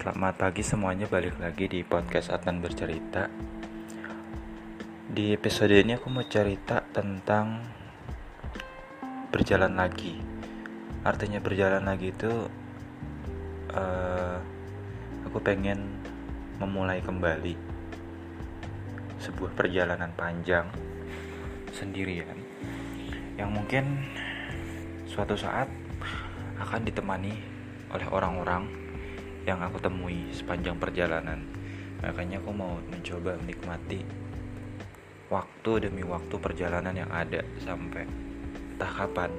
Selamat pagi semuanya, balik lagi di podcast Adnan Bercerita. Di episode ini aku mau cerita tentang berjalan lagi. Artinya berjalan lagi itu uh, Aku pengen memulai kembali Sebuah perjalanan panjang Sendirian Yang mungkin suatu saat akan ditemani oleh orang-orang yang aku temui sepanjang perjalanan. Makanya aku mau mencoba menikmati waktu demi waktu perjalanan yang ada sampai entah kapan.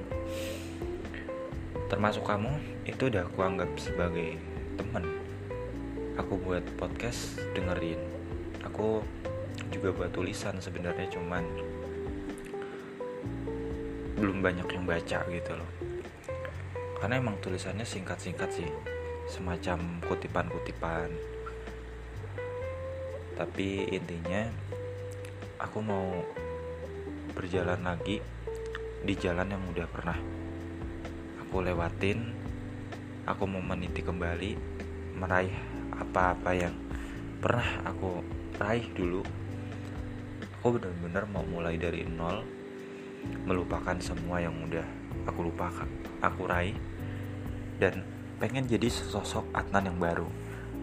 Termasuk kamu, itu udah aku anggap sebagai teman. Aku buat podcast dengerin. Aku juga buat tulisan sebenarnya cuman belum banyak yang baca gitu loh. Karena emang tulisannya singkat-singkat sih semacam kutipan-kutipan. Tapi intinya aku mau berjalan lagi di jalan yang udah pernah aku lewatin. Aku mau meniti kembali meraih apa-apa yang pernah aku raih dulu. Aku benar-benar mau mulai dari nol melupakan semua yang udah aku lupakan aku raih. Dan pengen jadi sosok Adnan yang baru.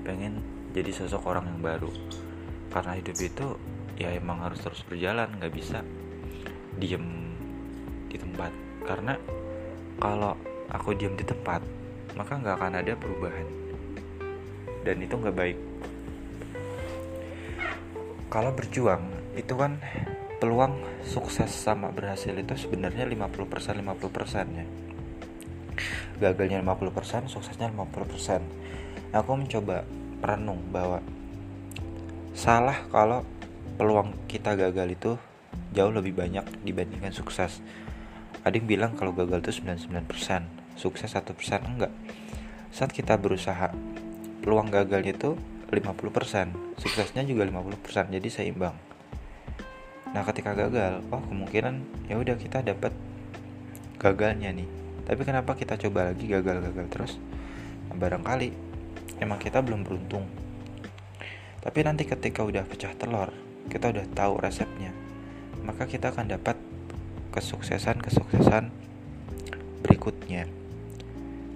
Pengen jadi sosok orang yang baru. Karena hidup itu ya emang harus terus berjalan nggak bisa diem di tempat. Karena kalau aku diem di tempat maka nggak akan ada perubahan. Dan itu nggak baik. Kalau berjuang itu kan peluang sukses sama berhasil itu sebenarnya 50% 50% ya gagalnya 50% suksesnya 50% aku mencoba perenung bahwa salah kalau peluang kita gagal itu jauh lebih banyak dibandingkan sukses. Ada yang bilang kalau gagal itu 99% sukses 1% enggak. Saat kita berusaha peluang gagalnya itu 50% suksesnya juga 50% jadi seimbang. Nah ketika gagal oh kemungkinan ya udah kita dapat gagalnya nih tapi kenapa kita coba lagi gagal-gagal terus? Barangkali emang kita belum beruntung. Tapi nanti ketika udah pecah telur kita udah tahu resepnya maka kita akan dapat kesuksesan-kesuksesan berikutnya.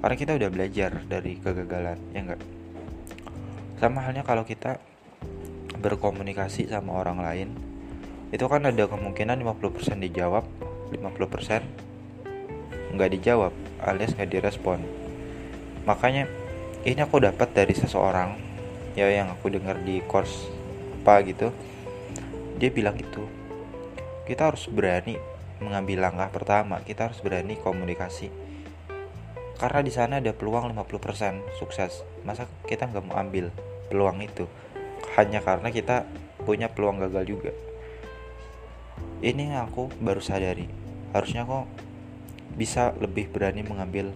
Karena kita udah belajar dari kegagalan ya enggak? Sama halnya kalau kita berkomunikasi sama orang lain itu kan ada kemungkinan 50% dijawab 50% nggak dijawab alias nggak direspon. Makanya ini aku dapat dari seseorang ya yang aku dengar di course apa gitu. Dia bilang itu kita harus berani mengambil langkah pertama kita harus berani komunikasi. Karena di sana ada peluang 50% sukses. Masa kita nggak mau ambil peluang itu? Hanya karena kita punya peluang gagal juga. Ini yang aku baru sadari. Harusnya kok bisa lebih berani mengambil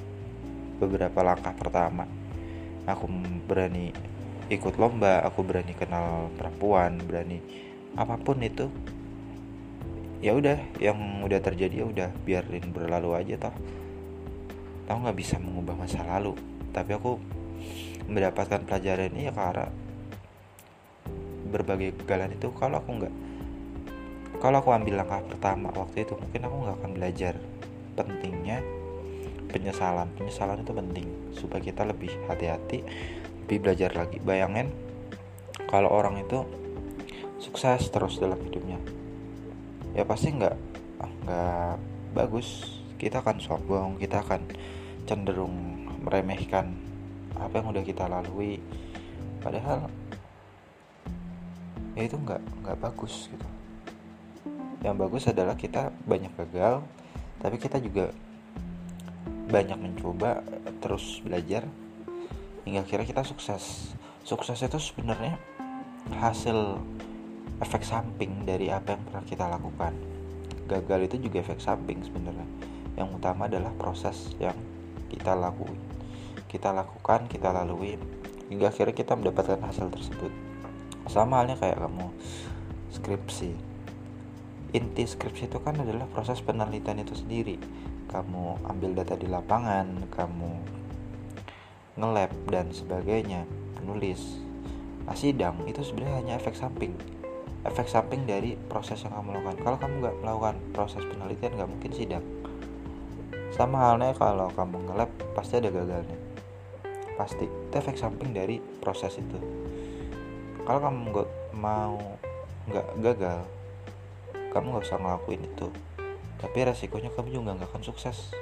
beberapa langkah pertama. Aku berani ikut lomba aku berani kenal perempuan berani apa pun itu. Ya udah yang udah terjadi ya udah biarin berlalu aja toh. Tahu nggak bisa mengubah masa lalu. Tapi aku mendapatkan pelajaran ini ya karena berbagai kegagalan itu. Kalau aku nggak kalau aku ambil langkah pertama waktu itu mungkin aku nggak akan belajar pentingnya penyesalan. Penyesalan itu penting supaya kita lebih hati-hati lebih belajar lagi. Bayangin kalau orang itu sukses terus dalam hidupnya. Ya pasti nggak nggak bagus. Kita akan sombong kita akan cenderung meremehkan apa yang udah kita lalui. Padahal ya itu nggak nggak bagus gitu. Yang bagus adalah kita banyak gagal tapi kita juga banyak mencoba terus belajar hingga akhirnya kita sukses. Sukses itu sebenarnya hasil efek samping dari apa yang pernah kita lakukan. Gagal itu juga efek samping sebenarnya. Yang utama adalah proses yang kita lakuin. Kita lakukan kita lalui hingga akhirnya kita mendapatkan hasil tersebut. Sama halnya kayak kamu skripsi inti skripsi itu kan adalah proses penelitian itu sendiri. Kamu ambil data di lapangan kamu nge-lab dan sebagainya nulis nah sidang itu sebenarnya hanya efek samping. Efek samping dari proses yang kamu lakukan. Kalau kamu nggak melakukan proses penelitian nggak mungkin sidang. Sama halnya kalau kamu ngelab pasti ada gagalnya. Pasti. Itu efek samping dari proses itu. Kalau kamu nggak mau nggak gagal kamu nggak usah ngelakuin itu. Tapi resikonya kamu juga nggak akan sukses